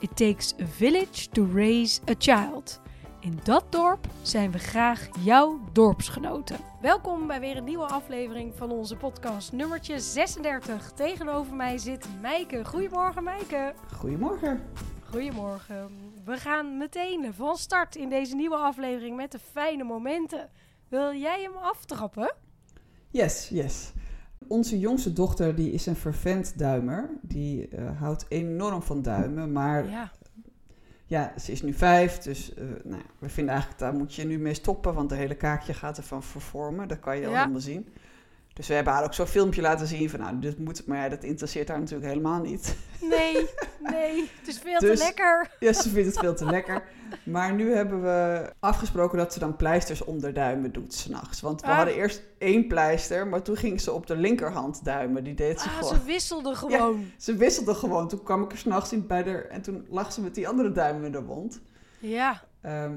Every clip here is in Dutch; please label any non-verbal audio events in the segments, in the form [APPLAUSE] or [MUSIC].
It takes a village to raise a child. In dat dorp zijn we graag jouw dorpsgenoten. Welkom bij weer een nieuwe aflevering van onze podcast, nummertje 36. Tegenover mij zit Meike. Goedemorgen, Meike. Goedemorgen. Goedemorgen. We gaan meteen van start in deze nieuwe aflevering met de fijne momenten. Wil jij hem aftrappen? Yes, yes. Onze jongste dochter die is een vervent duimer. Die uh, houdt enorm van duimen, maar Ja. ja, ze is nu vijf, dus uh, nou, we vinden eigenlijk daar moet je nu mee stoppen, want de hele kaakje gaat ervan vervormen. Dat kan je Ja. allemaal zien. Dus we hebben haar ook zo'n filmpje laten zien van, nou, dit moet, maar ja, dat interesseert haar natuurlijk helemaal niet. Nee, [LAUGHS] nee, het is veel Dus- te lekker. Ja, ze vindt het veel te lekker. Maar nu hebben we afgesproken dat ze dan pleisters om de duimen doet s'nachts. Want we Ah. hadden eerst één pleister, maar toen ging ze op de linkerhand duimen. Die deed ze Ah, gewoon. ze wisselde gewoon. Ze wisselde gewoon. Toen kwam ik er s'nachts in bij haar en toen lag ze met die andere duim in de mond. Ja. Ehm,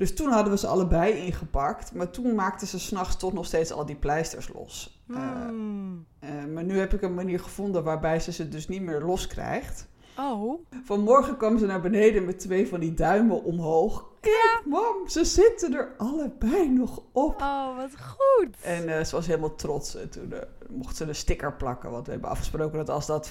dus toen hadden we ze allebei ingepakt. Maar toen maakte ze s'nachts toch nog steeds al die pleisters los. Eh, Hmm. eh, maar nu heb ik een manier gevonden waarbij ze ze dus niet meer los krijgt. Oh. Vanmorgen kwam ze naar beneden met twee van die duimen omhoog. Kijk, mam, ze zitten er allebei nog op. Oh, wat goed. En eh, ze was helemaal trots. En toen mocht ze een sticker plakken. Want we hebben afgesproken dat als dat,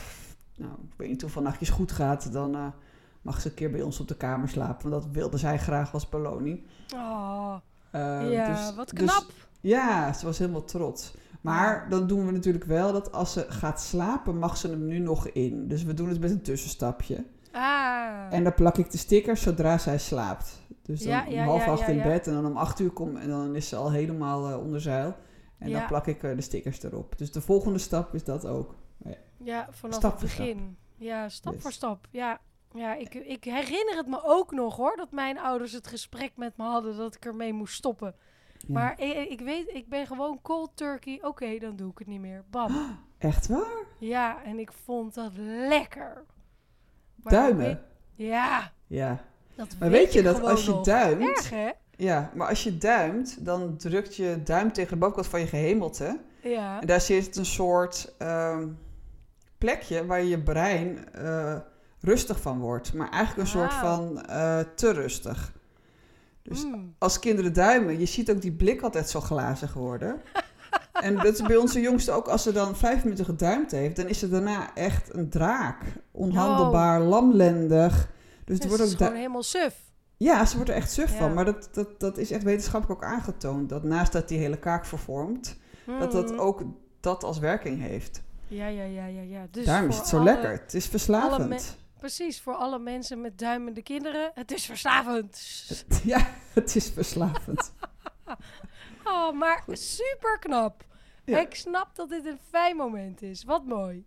nou, ik weet niet hoeveel nachtjes goed gaat, dan mag ze een keer bij ons op de kamer slapen. Want dat wilde zij graag als beloning. Oh, Eh, ja, dus- wat dus- knap. ja, ze was helemaal trots. Maar dan doen we natuurlijk wel dat als ze gaat slapen, mag ze hem nu nog in. Dus we doen het met een tussenstapje. Ah. En dan plak ik de stickers zodra zij slaapt. Dus dan Ja, om half ja, acht in bed en dan om acht uur kom en dan is ze al helemaal eh, onder zeil. En dan plak ik eh, de stickers erop. Dus de volgende stap is dat ook. ja, vanaf stap het stap. begin. Ja, stap Yes. voor stap. Ja, ja ik, ik herinner het me ook nog hoor, dat mijn ouders het gesprek met me hadden dat ik ermee moest stoppen. Ja. Maar ik, ik weet, ik ben gewoon cold turkey. Oké, dan doe ik het niet meer. Bam. [GASPS] Echt waar? Ja, en ik vond dat lekker. Maar Duimen? weet- ja, Ja. dat Maar weet weet je dat als je duimt... Erg hè? Ja, maar als je duimt, dan drukt je duim tegen de bovenkant van je gehemelte. Ja. En daar zit een soort ehm, plekje waar je brein eh, rustig van wordt. Maar eigenlijk een soort van eh, te rustig. Dus Mm. als kinderen duimen, je ziet ook die blik altijd zo glazig worden. [LAUGHS] en dat is bij onze jongste ook, als ze dan vijf minuten geduimd heeft, dan is ze daarna echt een draak. Onhandelbaar, lamlendig. Dus Dus het wordt is gewoon helemaal suf. ja, ze wordt er echt suf Ja. van. Maar dat, dat, dat is echt wetenschappelijk ook aangetoond. Dat naast dat die hele kaak vervormt, dat dat Mm. ook dat als werking heeft. Ja, ja, ja, ja, ja. Dus Daarom is het zo alle- lekker. Het is verslavend. Precies, voor alle mensen met duimende kinderen. Het is verslavend. [LAUGHS] Ja, het is verslavend. [LAUGHS] Oh, maar super knap. Ja. Ik snap dat dit een fijn moment is. Wat mooi.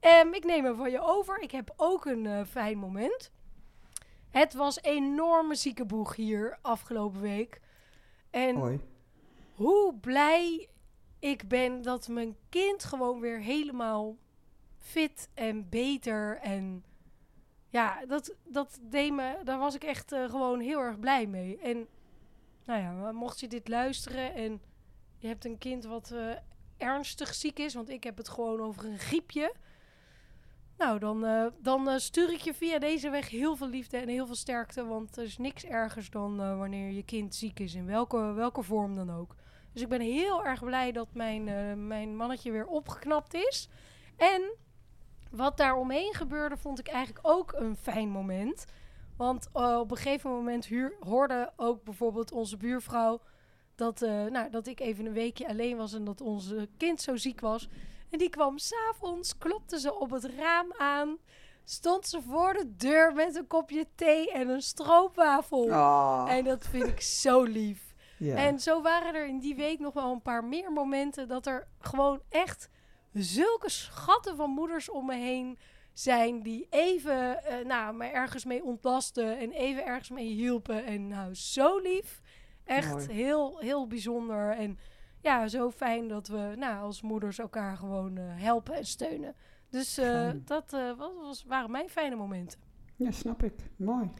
Ehm, ik neem hem van je over. Ik heb ook een eh, fijn moment. Het was enorme ziekenboeg hier afgelopen week. En Hoi. hoe blij ik ben dat mijn kind gewoon weer helemaal fit en beter en ja, dat, dat deed me, daar was ik echt eh, gewoon heel erg blij mee. En nou ja, mocht je dit luisteren en je hebt een kind wat eh, ernstig ziek is, want ik heb het gewoon over een griepje. Nou, dan, eh, dan stuur ik je via deze weg heel veel liefde en heel veel sterkte. Want er is niks ergers dan wanneer je kind ziek is, in welke, welke vorm dan ook. Dus ik ben heel erg blij dat mijn, mijn mannetje weer opgeknapt is. En wat daar omheen gebeurde, vond ik eigenlijk ook een fijn moment. Want eh, op een gegeven moment huur, hoorde ook bijvoorbeeld onze buurvrouw dat, eh, nou, dat ik even een weekje alleen was en dat onze kind zo ziek was. En die kwam s'avonds, klopte ze op het raam aan, stond ze voor de deur met een kopje thee en een stroopwafel. Oh, En dat vind ik zo lief. ja. En zo waren er in die week nog wel een paar meer momenten dat er gewoon echt zulke schatten van moeders om me heen zijn die even eh, nou, me ergens mee ontlasten en even ergens mee hielpen. En nou, zo lief. Echt Mooi. heel, heel bijzonder. En ja, zo fijn dat we nou, als moeders elkaar gewoon eh, helpen en steunen. Dus eh, dat was, was, waren mijn fijne momenten. Ja, snap ik. Mooi.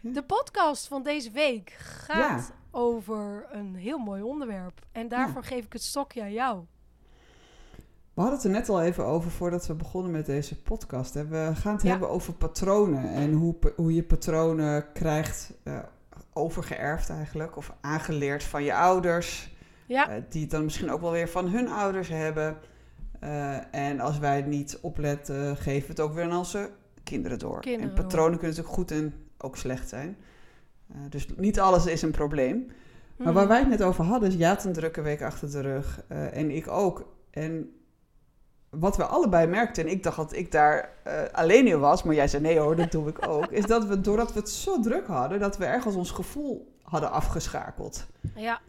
De podcast van deze week gaat over een heel mooi onderwerp. En daarvoor geef ik het stokje aan jou. We hadden het er net al even over voordat we begonnen met deze podcast. Hè. We gaan het Ja. hebben over patronen en hoe, hoe je patronen krijgt eh, overgeërfd eigenlijk. Of aangeleerd van je ouders. Ja, eh, die het dan misschien ook wel weer van hun ouders hebben. Eh, en als wij het niet opletten, geven we het ook weer aan onze kinderen door. Kinderen en patronen kunnen natuurlijk goed en ook slecht zijn. Dus niet alles is een probleem. Maar Mhm. waar wij het net over hadden, is had een drukke week achter de rug. en ik ook. En wat we allebei merkten, en ik dacht dat ik daar eh, alleen in was, maar jij zei nee hoor, dat doe ik ook. is dat we, doordat we het zo druk hadden, dat we ergens ons gevoel hadden afgeschakeld. Ja,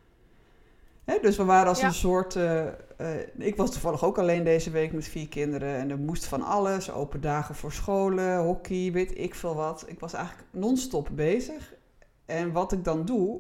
Hè, dus we waren als Ja. een soort. eh, eh, ik was toevallig ook alleen deze week met vier kinderen. En er moest van alles. Open dagen voor scholen, hockey, weet ik veel wat. Ik was eigenlijk non-stop bezig. En wat ik dan doe,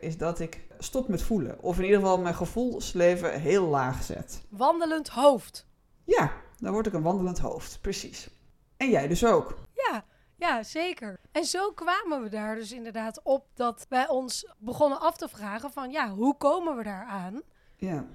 is dat ik stop met voelen. Of in ieder geval mijn gevoelsleven heel laag zet. wandelend hoofd. Ja, dan word ik een wandelend hoofd. Precies. En jij dus ook. Ja, ja, zeker. En zo kwamen we daar dus inderdaad op dat wij ons begonnen af te vragen van ja, hoe komen we daar aan? Ja.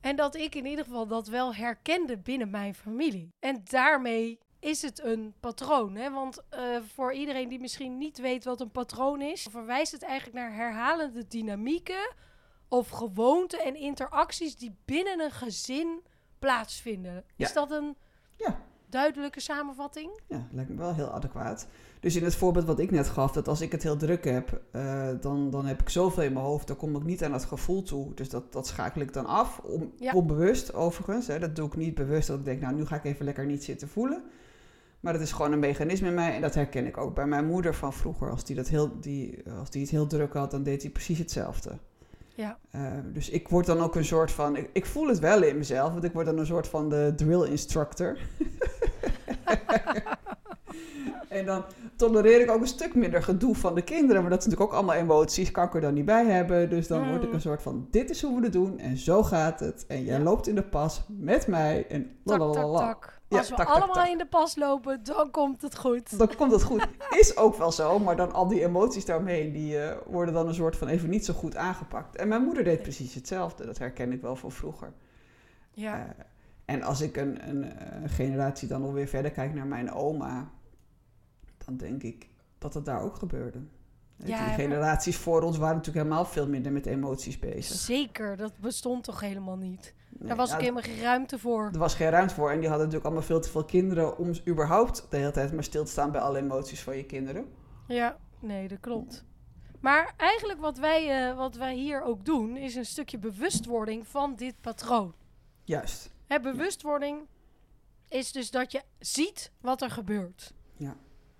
En dat ik in ieder geval dat wel herkende binnen mijn familie. En daarmee is het een patroon. Hè? Want eh, voor iedereen die misschien niet weet wat een patroon is, verwijst het eigenlijk naar herhalende dynamieken of gewoonten en interacties die binnen een gezin plaatsvinden. Ja. Is dat een Ja. duidelijke samenvatting? Ja, lijkt me wel heel adequaat. Dus in het voorbeeld wat ik net gaf, dat als ik het heel druk heb, eh, dan, dan heb ik zoveel in mijn hoofd, dan kom ik niet aan dat gevoel toe. Dus dat, dat schakel ik dan af, om, Ja. onbewust overigens. Hè. Dat doe ik niet bewust, dat ik denk, nou nu ga ik even lekker niet zitten voelen. Maar dat is gewoon een mechanisme in mij en dat herken ik ook bij mijn moeder van vroeger. Als die, dat heel, die, als die het heel druk had, dan deed hij precies hetzelfde. Ja. Eh, dus ik word dan ook een soort van. Ik, ik voel het wel in mezelf, want ik word dan een soort van de drill instructor. [LAUGHS] en dan tolereer ik ook een stuk minder gedoe van de kinderen. Maar dat is natuurlijk ook allemaal emoties, kan ik er dan niet bij hebben. Dus dan word ik Mm. een soort van: dit is hoe we het doen en zo gaat het. En jij Ja. loopt in de pas met mij. En Tak, tak, lalalala. Ja, Als we tak, allemaal tak. in de pas lopen, dan komt het goed. Dan komt het goed. Is ook wel zo, maar dan al die emoties daaromheen, die eh, worden dan een soort van even niet zo goed aangepakt. En mijn moeder deed precies hetzelfde. Dat herken ik wel van vroeger. Ja, Eh, en als ik een, een, eh, generatie dan alweer verder kijk naar mijn oma, dan denk ik dat het daar ook gebeurde. Ja, die maar- generaties voor ons waren natuurlijk helemaal veel minder met emoties bezig. zeker. Dat bestond toch helemaal niet. Nee, Daar was ja, ook helemaal geen ruimte voor. Er was geen ruimte voor en die hadden natuurlijk allemaal veel te veel kinderen om überhaupt de hele tijd maar stil te staan bij alle emoties van je kinderen. Ja, nee, dat klopt. Maar eigenlijk wat wij, eh, wat wij hier ook doen, is een stukje bewustwording van dit patroon. Juist. Hè, bewustwording is dus dat je ziet wat er gebeurt. Ja.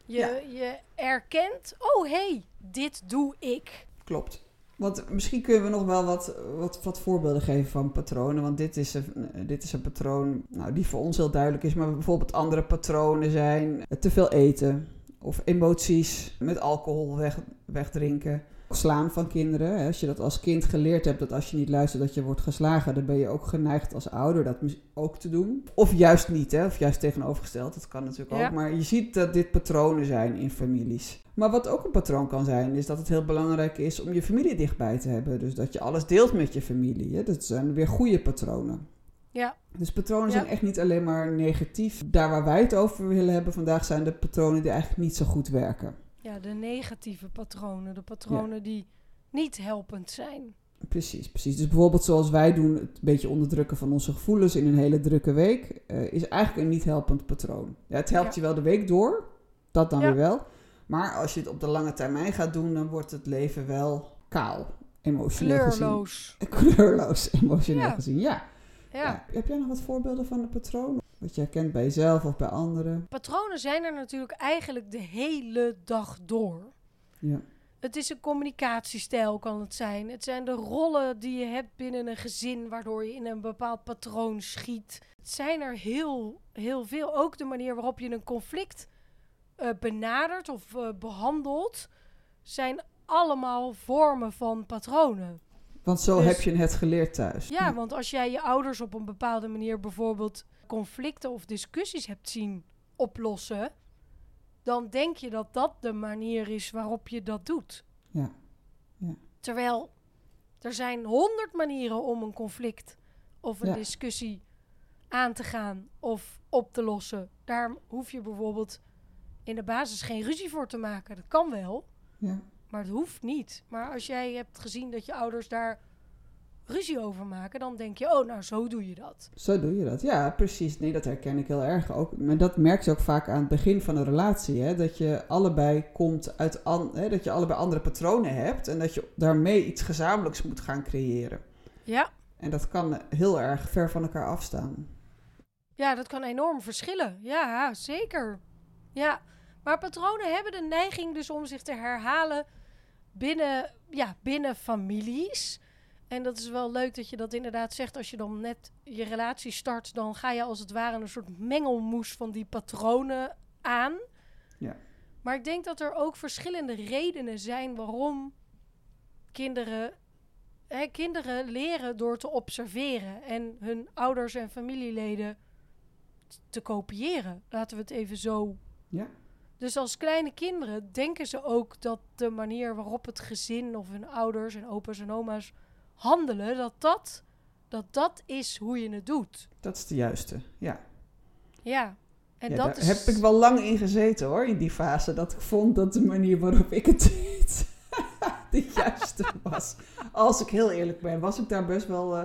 Je, Ja. je erkent, oh hé, hey, dit doe ik. Klopt. Want misschien kunnen we nog wel wat, wat, wat voorbeelden geven van patronen. Want dit is, een, dit is een patroon nou, die voor ons heel duidelijk is. Maar bijvoorbeeld andere patronen zijn eh, te veel eten. Of emoties met alcohol weg, wegdrinken. Slaan van kinderen. Als je dat als kind geleerd hebt, dat als je niet luistert dat je wordt geslagen. Dan ben je ook geneigd als ouder dat ook te doen. Of juist niet, hè. Of juist tegenovergesteld. Dat kan natuurlijk Ja. ook. Maar je ziet dat dit patronen zijn in families. Maar wat ook een patroon kan zijn, is dat het heel belangrijk is om je familie dichtbij te hebben. Dus dat je alles deelt met je familie. Hè? Dat zijn weer goede patronen. Ja, Dus patronen Ja. zijn echt niet alleen maar negatief. Daar waar wij het over willen hebben vandaag zijn de patronen die eigenlijk niet zo goed werken. ja, de negatieve patronen. De patronen die niet helpend zijn. Precies, precies. Dus bijvoorbeeld zoals wij doen, het beetje onderdrukken van onze gevoelens in een hele drukke week, eh, is eigenlijk een niet helpend patroon. Ja, het helpt Ja. je wel de week door, dat dan weer wel. Maar als je het op de lange termijn gaat doen, dan wordt het leven wel kaal, emotioneel gezien. Kleurloos. [LAUGHS] Kleurloos, emotioneel gezien, ja. Ja. Heb jij nog wat voorbeelden van een patroon? Wat je herkent bij jezelf of bij anderen? Patronen zijn er natuurlijk eigenlijk de hele dag door. Ja. Het is een communicatiestijl, kan het zijn. Het zijn de rollen die je hebt binnen een gezin, waardoor je in een bepaald patroon schiet. Het zijn er heel, heel veel. Ook de manier waarop je een conflict uh, benadert of uh, behandelt, zijn allemaal vormen van patronen. Want zo dus, heb je het geleerd thuis. Ja, want als jij je ouders op een bepaalde manier bijvoorbeeld conflicten of discussies hebt zien oplossen, dan denk je dat dat de manier is waarop je dat doet. Ja. ja. Terwijl er zijn honderd manieren om een conflict of een ja. discussie aan te gaan of op te lossen. Daar hoef je bijvoorbeeld in de basis geen ruzie voor te maken. Dat kan wel, ja. Maar het hoeft niet. Maar als jij hebt gezien dat je ouders daar ruzie over maken, dan denk je, oh, nou, zo doe je dat. Zo doe je dat, ja, precies. Nee, dat herken ik heel erg ook. Maar dat merk je ook vaak aan het begin van een relatie, hè? dat je allebei komt uit, an, hè? dat je allebei andere patronen hebt en dat je daarmee iets gezamenlijks moet gaan creëren. Ja. En dat kan heel erg ver van elkaar afstaan. Ja, dat kan enorm verschillen. Ja, zeker. Ja, maar patronen hebben de neiging dus om zich te herhalen binnen, ja, binnen families. En dat is wel leuk dat je dat inderdaad zegt. Als je dan net je relatie start, dan ga je als het ware een soort mengelmoes van die patronen aan. Ja. Maar ik denk dat er ook verschillende redenen zijn waarom kinderen, hè, kinderen leren door te observeren en hun ouders en familieleden te kopiëren. Laten we het even zo. Ja. Dus als kleine kinderen denken ze ook dat de manier waarop het gezin of hun ouders en opa's en oma's handelen, dat dat, dat dat is hoe je het doet. Dat is de juiste, ja. Ja. En ja, dat daar is... heb ik wel lang in gezeten hoor, in die fase. Dat ik vond dat de manier waarop ik het deed [LAUGHS] de juiste was. Als ik heel eerlijk ben, was ik daar best wel... Uh,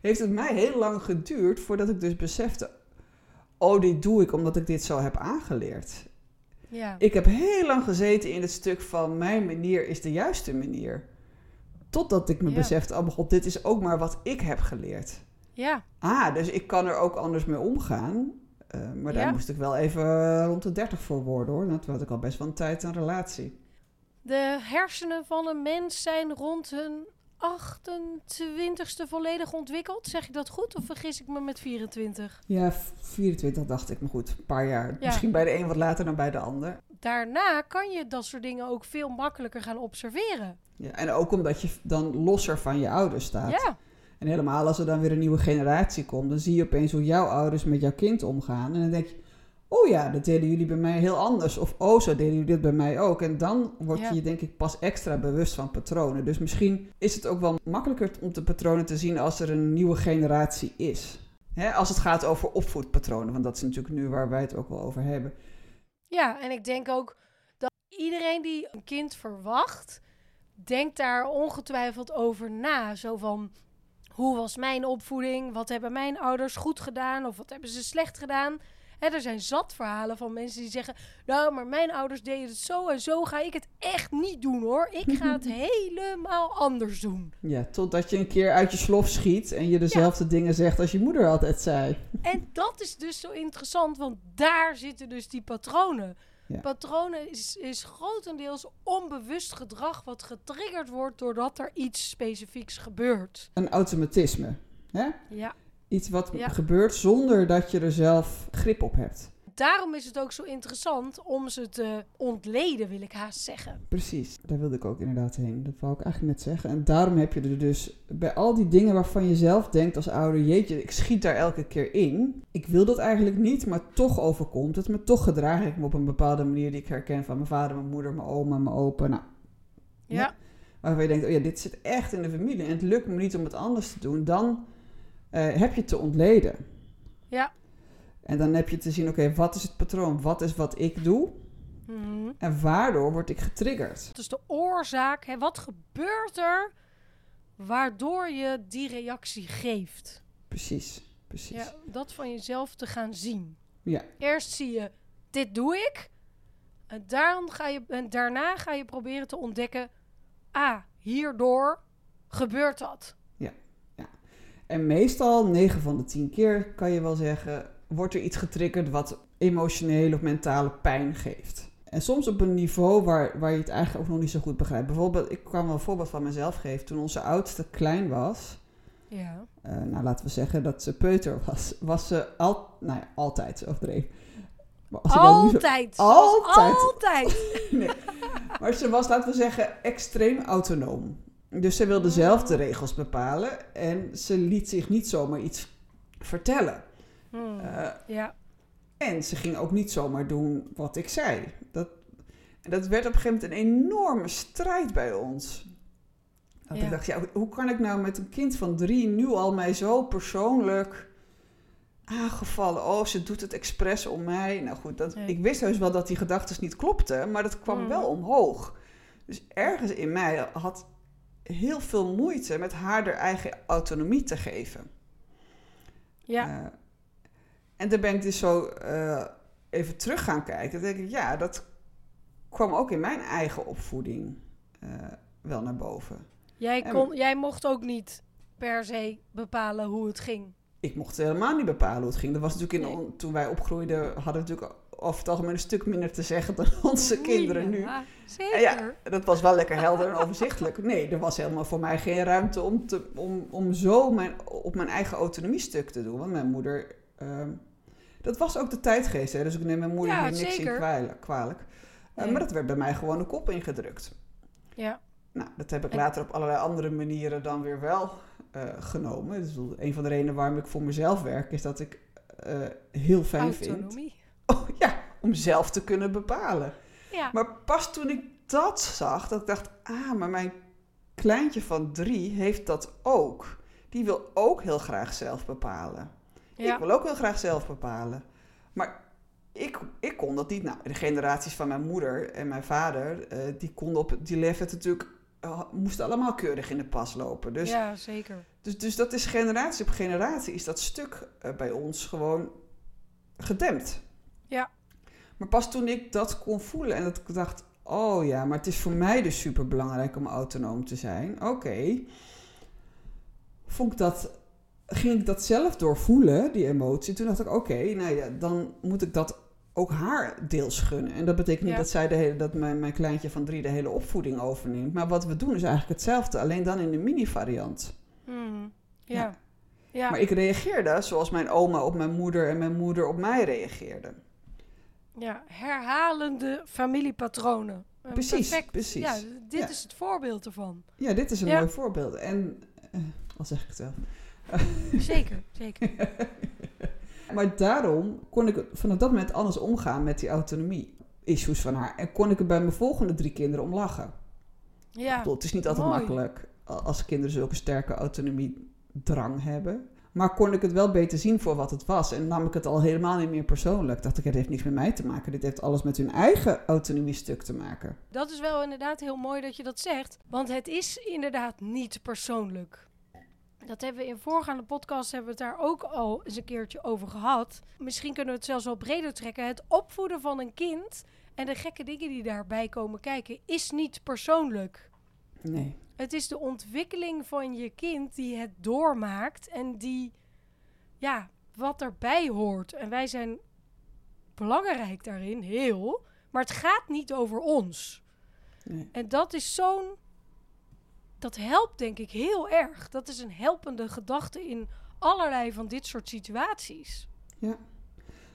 heeft het mij heel lang geduurd voordat ik dus besefte... Oh, dit doe ik omdat ik dit zo heb aangeleerd. Ja. Ik heb heel lang gezeten in het stuk van mijn manier is de juiste manier. Totdat ik me Ja. besefte, oh mijn god, dit is ook maar wat ik heb geleerd. Ja, Ah, dus ik kan er ook anders mee omgaan. Eh, maar daar Ja. moest ik wel even rond de 30 voor worden hoor. Dat had ik al best wel een tijd een relatie. de hersenen van een mens zijn rond hun 28ste volledig ontwikkeld. Zeg ik dat goed of vergis ik me met 24? Ja, v- 24 dacht ik, maar goed, een paar jaar. Ja. Misschien bij de een wat later dan bij de ander. Daarna kan je dat soort dingen ook veel makkelijker gaan observeren. Ja, en ook omdat je dan losser van je ouders staat. Ja, En helemaal als er dan weer een nieuwe generatie komt, dan zie je opeens hoe jouw ouders met jouw kind omgaan. En dan denk je, oh ja, dat deden jullie bij mij heel anders. Of oh, zo deden jullie dit bij mij ook. En dan word je Ja. je denk ik pas extra bewust van patronen. Dus misschien is het ook wel makkelijker om de patronen te zien als er een nieuwe generatie is. Hè, als het gaat over opvoedpatronen, want dat is natuurlijk nu waar wij het ook wel over hebben. ja, en ik denk ook dat iedereen die een kind verwacht, denkt daar ongetwijfeld over na. Zo van, hoe was mijn opvoeding? Wat hebben mijn ouders goed gedaan? Of wat hebben ze slecht gedaan? Hè, er zijn zat verhalen van mensen die zeggen... nou, maar mijn ouders deden het zo en zo ga ik het echt niet doen, hoor. Ik ga het [LAUGHS] helemaal anders doen. Ja, totdat je een keer uit je slof schiet en je dezelfde dingen zegt als je moeder altijd zei. En dat is dus zo interessant, want daar zitten dus die patronen. Ja. Patronen is, is grotendeels onbewust gedrag wat getriggerd wordt doordat er iets specifieks gebeurt. Een automatisme. Hè? Ja. Iets wat Ja. gebeurt zonder dat je er zelf grip op hebt. Daarom is het ook zo interessant om ze te ontleden, wil ik haast zeggen. Precies, daar wilde ik ook inderdaad heen. Dat wou ik eigenlijk net zeggen. En daarom heb je er dus bij al die dingen waarvan je zelf denkt als ouder, jeetje, ik schiet daar elke keer in. Ik wil dat eigenlijk niet, maar toch overkomt het me. Toch gedraag ik me op een bepaalde manier die ik herken van mijn vader, mijn moeder, mijn oma, mijn opa. Nou, Ja, Ja. waarvan je denkt, oh ja, dit zit echt in de familie en het lukt me niet om het anders te doen. Dan heb je te ontleden. Ja. En dan heb je te zien, oké, wat is het patroon? Wat is wat ik doe? Mhm. En waardoor word ik getriggerd? Is de oorzaak. Hè? Wat gebeurt er waardoor je die reactie geeft? Precies, precies. Ja, dat van jezelf te gaan zien. Ja. Eerst zie je, dit doe ik. En, dan ga je, en daarna ga je proberen te ontdekken, ah, hierdoor gebeurt dat. En meestal, 9 van de 10 keer kan je wel zeggen, wordt er iets getriggerd wat emotionele of mentale pijn geeft. En soms op een niveau waar, waar je het eigenlijk ook nog niet zo goed begrijpt. Bijvoorbeeld, ik kan wel een voorbeeld van mezelf geven. Toen onze oudste klein was, Ja. eh, nou laten we zeggen dat ze peuter was, was ze al, nou ja, altijd overdreven. Niet zo- Altijd. Altijd. Altijd. [LAUGHS] nee. Maar ze was, laten we zeggen, extreem autonoom. Dus ze wilde zelf de regels bepalen en ze liet zich niet zomaar iets vertellen. Hmm. Eh, ja. en ze ging ook niet zomaar doen wat ik zei. Dat, en dat werd op een gegeven moment een enorme strijd bij ons. Dat Ja. ik dacht, ja, hoe- kan ik nou met een kind van drie nu al mij zo persoonlijk aangevallen? Oh, ze doet het expres om mij. Nou goed, dat, Nee. ik wist heus wel dat die gedachten niet klopten, maar dat kwam Mm. wel omhoog. Dus ergens in mij had heel veel moeite met haar haar eigen autonomie te geven. Ja. Eh, en toen ben ik dus zo eh, even terug gaan kijken. Dan denk ik, ja, dat kwam ook in mijn eigen opvoeding eh, wel naar boven. Jij, en- kon, jij mocht ook niet per se bepalen hoe het ging. Ik mocht helemaal niet bepalen hoe het ging. Dat was natuurlijk in, Nee. toen wij opgroeiden, hadden we natuurlijk over het algemeen een stuk minder te zeggen dan [LAUGHS] onze kinderen nu. Ja, En zeker. ja, dat was wel lekker helder en overzichtelijk. Nee, er was helemaal voor mij geen ruimte om, te, om, om zo mijn, op mijn eigen autonomie stuk te doen. Want mijn moeder, ehm, dat was ook de tijdgeest. Hè? Dus ik neem mijn moeder Ja, hier niks zeker. in kwalijk. kwalijk. Eh, maar dat werd bij mij gewoon de kop ingedrukt. Ja. Nou, dat heb ik En- later op allerlei andere manieren dan weer wel eh, genomen. Dus een van de redenen waarom ik voor mezelf werk, is dat ik eh, heel fijn vind Autonomie. oh, ja, om zelf te kunnen bepalen. Ja. Maar pas toen ik dat zag, dat ik dacht, ah, maar mijn kleintje van drie heeft dat ook. Die wil ook heel graag zelf bepalen. ja. Ik wil ook heel graag zelf bepalen. Maar ik, ik kon dat niet. Nou, de generaties van mijn moeder en mijn vader, eh, die konden op die leeftijd natuurlijk, eh, moesten allemaal keurig in de pas lopen. Dus, ja, zeker. dus, dus dat is generatie op generatie, is dat stuk eh, bij ons gewoon gedempt. Ja. Maar pas toen ik dat kon voelen en dat ik dacht, oh ja, maar het is voor mij dus super belangrijk om autonoom te zijn. Oké. Vond ik dat, ging ik dat zelf doorvoelen, die emotie. Toen dacht ik, oké, nou ja, dan moet ik dat ook haar deels gunnen. En dat betekent niet Ja. dat zij de hele, dat mijn, mijn kleintje van drie de hele opvoeding overneemt. Maar wat we doen is eigenlijk hetzelfde, alleen dan in de mini-variant. Hmm. Ja. Ja. Ja. Maar ik reageerde zoals mijn oma op mijn moeder en mijn moeder op mij reageerden. Ja. Herhalende familiepatronen. Precies, perfect- precies. Ja, dit Ja. is het voorbeeld ervan. Ja, dit is een Ja. mooi voorbeeld. En, al zeg ik het wel. [LAUGHS] Zeker, zeker. [LAUGHS] Maar daarom kon ik vanaf dat moment anders omgaan met die autonomie-issues van haar. En kon ik er bij mijn volgende drie kinderen om lachen. Ik Ja. bedoel, het is niet altijd mooi. makkelijk als kinderen zulke sterke autonomiedrang hebben. Maar kon ik het wel beter zien voor wat het was. En nam ik het al helemaal niet meer persoonlijk. Dacht ik, het heeft niks met mij te maken. Dit heeft alles met hun eigen autonomiestuk te maken. Dat is wel inderdaad heel mooi dat je dat zegt. Want het is inderdaad niet persoonlijk. Dat hebben we in voorgaande podcasts hebben we het daar ook al eens een keertje over gehad. Misschien kunnen we het zelfs wel breder trekken. Het opvoeden van een kind en de gekke dingen die daarbij komen kijken is niet persoonlijk. Nee. Het is de ontwikkeling van je kind die het doormaakt en die, ja, wat erbij hoort. En wij zijn belangrijk daarin, heel. Maar het gaat niet over ons. nee. En dat is zo'n. Dat helpt denk ik heel erg. Dat is een helpende gedachte in allerlei van dit soort situaties.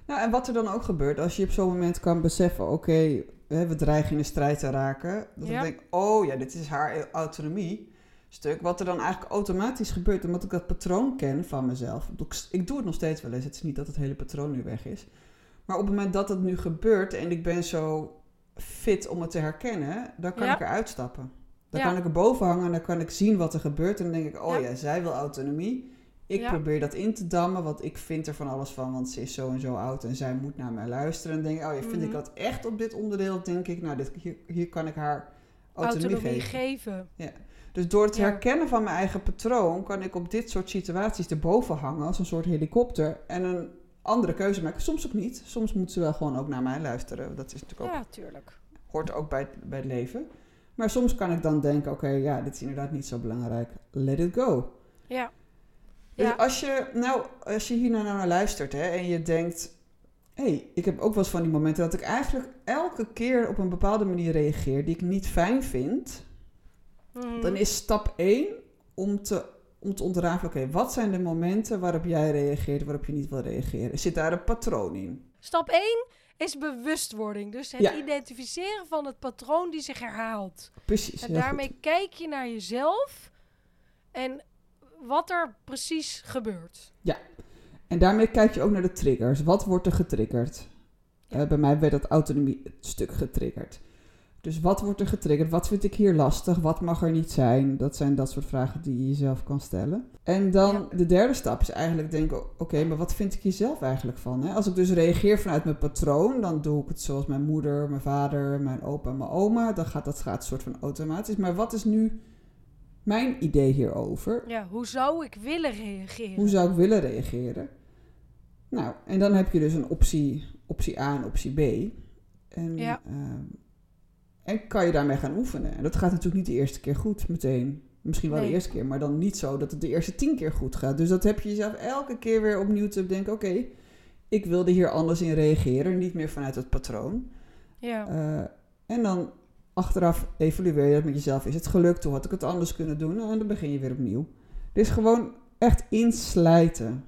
Nou, en wat er dan ook gebeurt, als je op zo'n moment kan beseffen, oké, we dreigen in een strijd te raken. Dat Ja. ik denk, oh ja, dit is haar autonomie stuk. Wat er dan eigenlijk automatisch gebeurt, omdat ik dat patroon ken van mezelf. Ik, doe het nog steeds wel eens, het is niet dat het hele patroon nu weg is. Maar op het moment dat het nu gebeurt en ik ben zo fit om het te herkennen, dan kan Ja. ik eruit stappen. Dan Ja. kan ik er boven hangen en dan kan ik zien wat er gebeurt. En dan denk ik, oh Ja. ja, zij wil autonomie. Ik Ja. probeer dat in te dammen, want ik vind er van alles van, want ze is zo en zo oud en zij moet naar mij luisteren. En denk oh ja, vind ik Mhm. dat echt op dit onderdeel? Denk ik, nou, dit, hier, hier kan ik haar autonomie, Autonomie geven. geven. Dus door het Ja. herkennen van mijn eigen patroon, kan ik op dit soort situaties erboven hangen als een soort helikopter en een andere keuze maken. Soms ook niet. Soms moet ze wel gewoon ook naar mij luisteren. Dat is natuurlijk ook, Ja, tuurlijk. hoort ook bij, het- bij het leven. Maar soms kan ik dan denken, oké, ja, dit is inderdaad niet zo belangrijk. Let it go. Ja. Dus als je, nou, als je hier nou naar luistert hè, en je denkt, hey, ik heb ook wel eens van die momenten dat ik eigenlijk elke keer op een bepaalde manier reageer die ik niet fijn vind. Mhm. Dan is stap 1 om te, om te ontrafelen, oké, wat zijn de momenten waarop jij reageert, waarop je niet wil reageren? Zit daar een patroon in? Stap 1 is bewustwording. Dus het Ja. identificeren van het patroon die zich herhaalt. Precies. En daarmee goed. kijk je naar jezelf en wat er precies gebeurt. En daarmee kijk je ook naar de triggers. Wat wordt er getriggerd? Ja. Eh, bij mij werd dat autonomie stuk getriggerd. Dus wat wordt er getriggerd? Wat vind ik hier lastig? Wat mag er niet zijn? Dat zijn dat soort vragen die je jezelf kan stellen. En dan Ja. de derde stap is eigenlijk denken: oké, maar wat vind ik hier zelf eigenlijk van? Hè? Als ik dus reageer vanuit mijn patroon, dan doe ik het zoals mijn moeder, mijn vader, mijn opa en mijn oma. Dan gaat dat gaat soort van automatisch. Maar wat is nu mijn idee hierover? Ja, hoe zou ik willen reageren? Hoe zou ik willen reageren? Nou, en dan heb je dus een optie, optie A en optie B. En, Ja. ehm, en kan je daarmee gaan oefenen. En dat gaat natuurlijk niet de eerste keer goed meteen. Misschien wel Nee. de eerste keer, maar dan niet zo dat het de eerste tien keer goed gaat. Dus dat heb je jezelf elke keer weer opnieuw te bedenken. Oké, ik wilde hier anders in reageren. Niet meer vanuit het patroon. Ja. Eh, en dan achteraf evalueer je dat met jezelf. Is het gelukt? Hoe had ik het anders kunnen doen? Nou, en dan begin je weer opnieuw. Dus gewoon echt inslijten.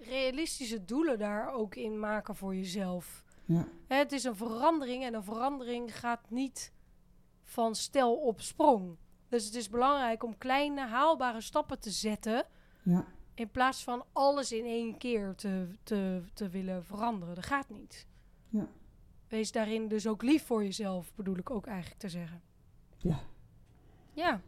Realistische doelen daar ook in maken voor jezelf. Ja. Het is een verandering en een verandering gaat niet van stel op sprong. Dus het is belangrijk om kleine haalbare stappen te zetten. Ja. In plaats van alles in één keer te, te, te willen veranderen. Dat gaat niet. Ja. Wees daarin dus ook lief voor jezelf, bedoel ik ook eigenlijk te zeggen. Ja. Ja,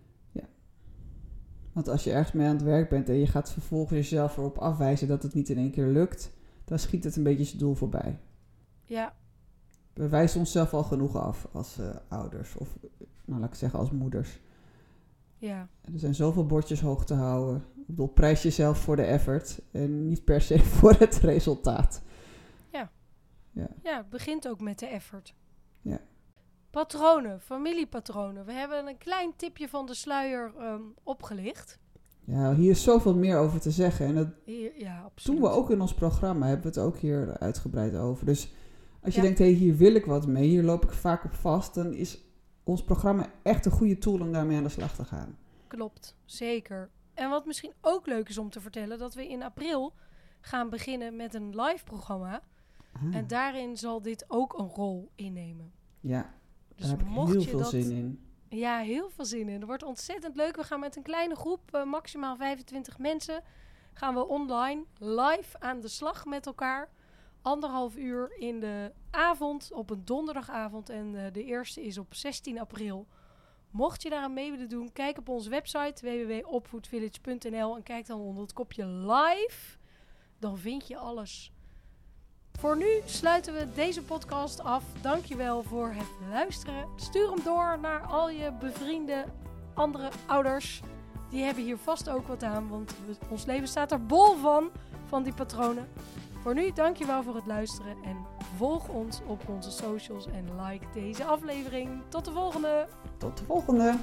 Want als je ergens mee aan het werk bent en je gaat vervolgens jezelf erop afwijzen dat het niet in één keer lukt, dan schiet het een beetje zijn doel voorbij. ja, We wijzen onszelf al genoeg af als eh, ouders of, nou laat ik zeggen, als moeders. ja. Er zijn zoveel bordjes hoog te houden. Ik bedoel, prijs jezelf voor de effort en niet per se [LAUGHS] voor het resultaat. Ja, het begint ook met de effort. Ja. Patronen, familiepatronen. We hebben een klein tipje van de sluier ehm, opgelicht. Ja, hier is zoveel meer over te zeggen. En dat Hier, ja, absoluut. doen we ook in ons programma. Hebben we het ook hier uitgebreid over. Dus als je Ja. denkt, hé, hey, hier wil ik wat mee, hier loop ik vaak op vast, dan is ons programma echt een goede tool om daarmee aan de slag te gaan. Klopt, zeker. En wat misschien ook leuk is om te vertellen, dat we in april gaan beginnen met een live programma. Ah, En daarin zal dit ook een rol innemen. ja, Dus daar heb ik heel veel dat... zin in. Ja, heel veel zin in. Het wordt ontzettend leuk. We gaan met een kleine groep, eh, maximaal 25 mensen, gaan we online live aan de slag met elkaar. Anderhalf uur in de avond, op een donderdagavond. En eh, de eerste is op 16 april. Mocht je daaraan mee willen doen, kijk op onze website www.opvoedvillage.nl en kijk dan onder het kopje live. Dan vind je alles. Voor nu sluiten we deze podcast af. Dankjewel voor het luisteren. Stuur hem door naar al je bevriende andere ouders. Die hebben hier vast ook wat aan, want ons leven staat er bol van, van die patronen. Voor nu, dankjewel voor het luisteren en volg ons op onze socials en like deze aflevering. Tot de volgende! Tot de volgende!